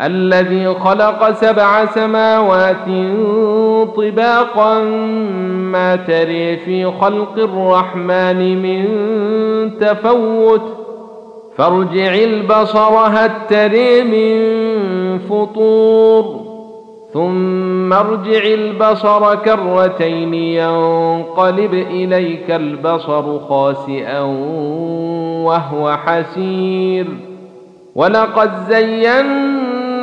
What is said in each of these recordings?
الذي خلق سبع سماوات طباقا ما تري في خلق الرحمن من تفوت فارجع البصر هل تري من فطور ثم ارجع البصر كرتين ينقلب إليك البصر خاسئا وهو حسير ولقد زينا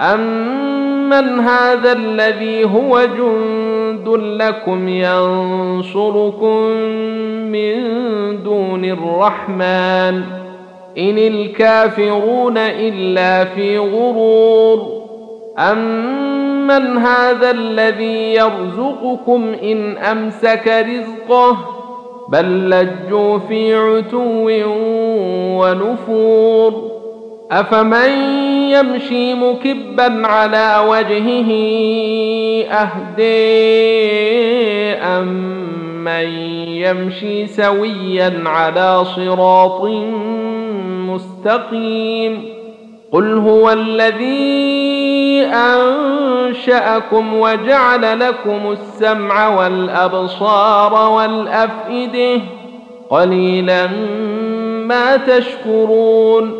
امن هذا الذي هو جند لكم ينصركم من دون الرحمن ان الكافرون الا في غرور امن هذا الذي يرزقكم ان امسك رزقه بل لجوا في عتو ونفور افمن يمشي مكبا على وجهه أهدي أمن يمشي سويا على صراط مستقيم. قل هو الذي أنشأكم وجعل لكم السمع والأبصار والأفئدة. قليلا ما تشكرون.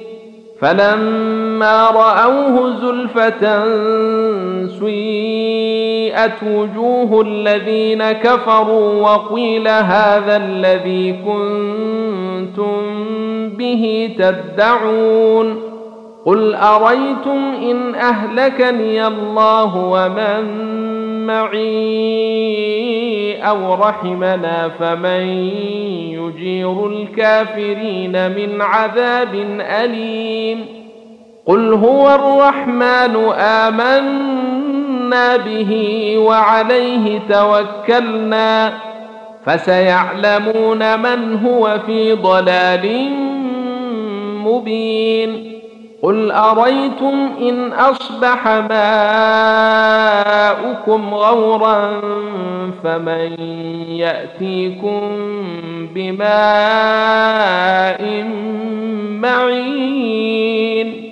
فلما رأوه زلفة سيئت وجوه الذين كفروا وقيل هذا الذي كنتم به تدعون قل أريتم إن أهلكني الله ومن معي أو رحمنا فمن يجير الكافرين من عذاب أليم. قل هو الرحمن آمنا به وعليه توكلنا. فسيعلمون من هو في ضلال مبين. قل أريتم إن أصبح لكم غورا فمن يأتيكم بماء معين.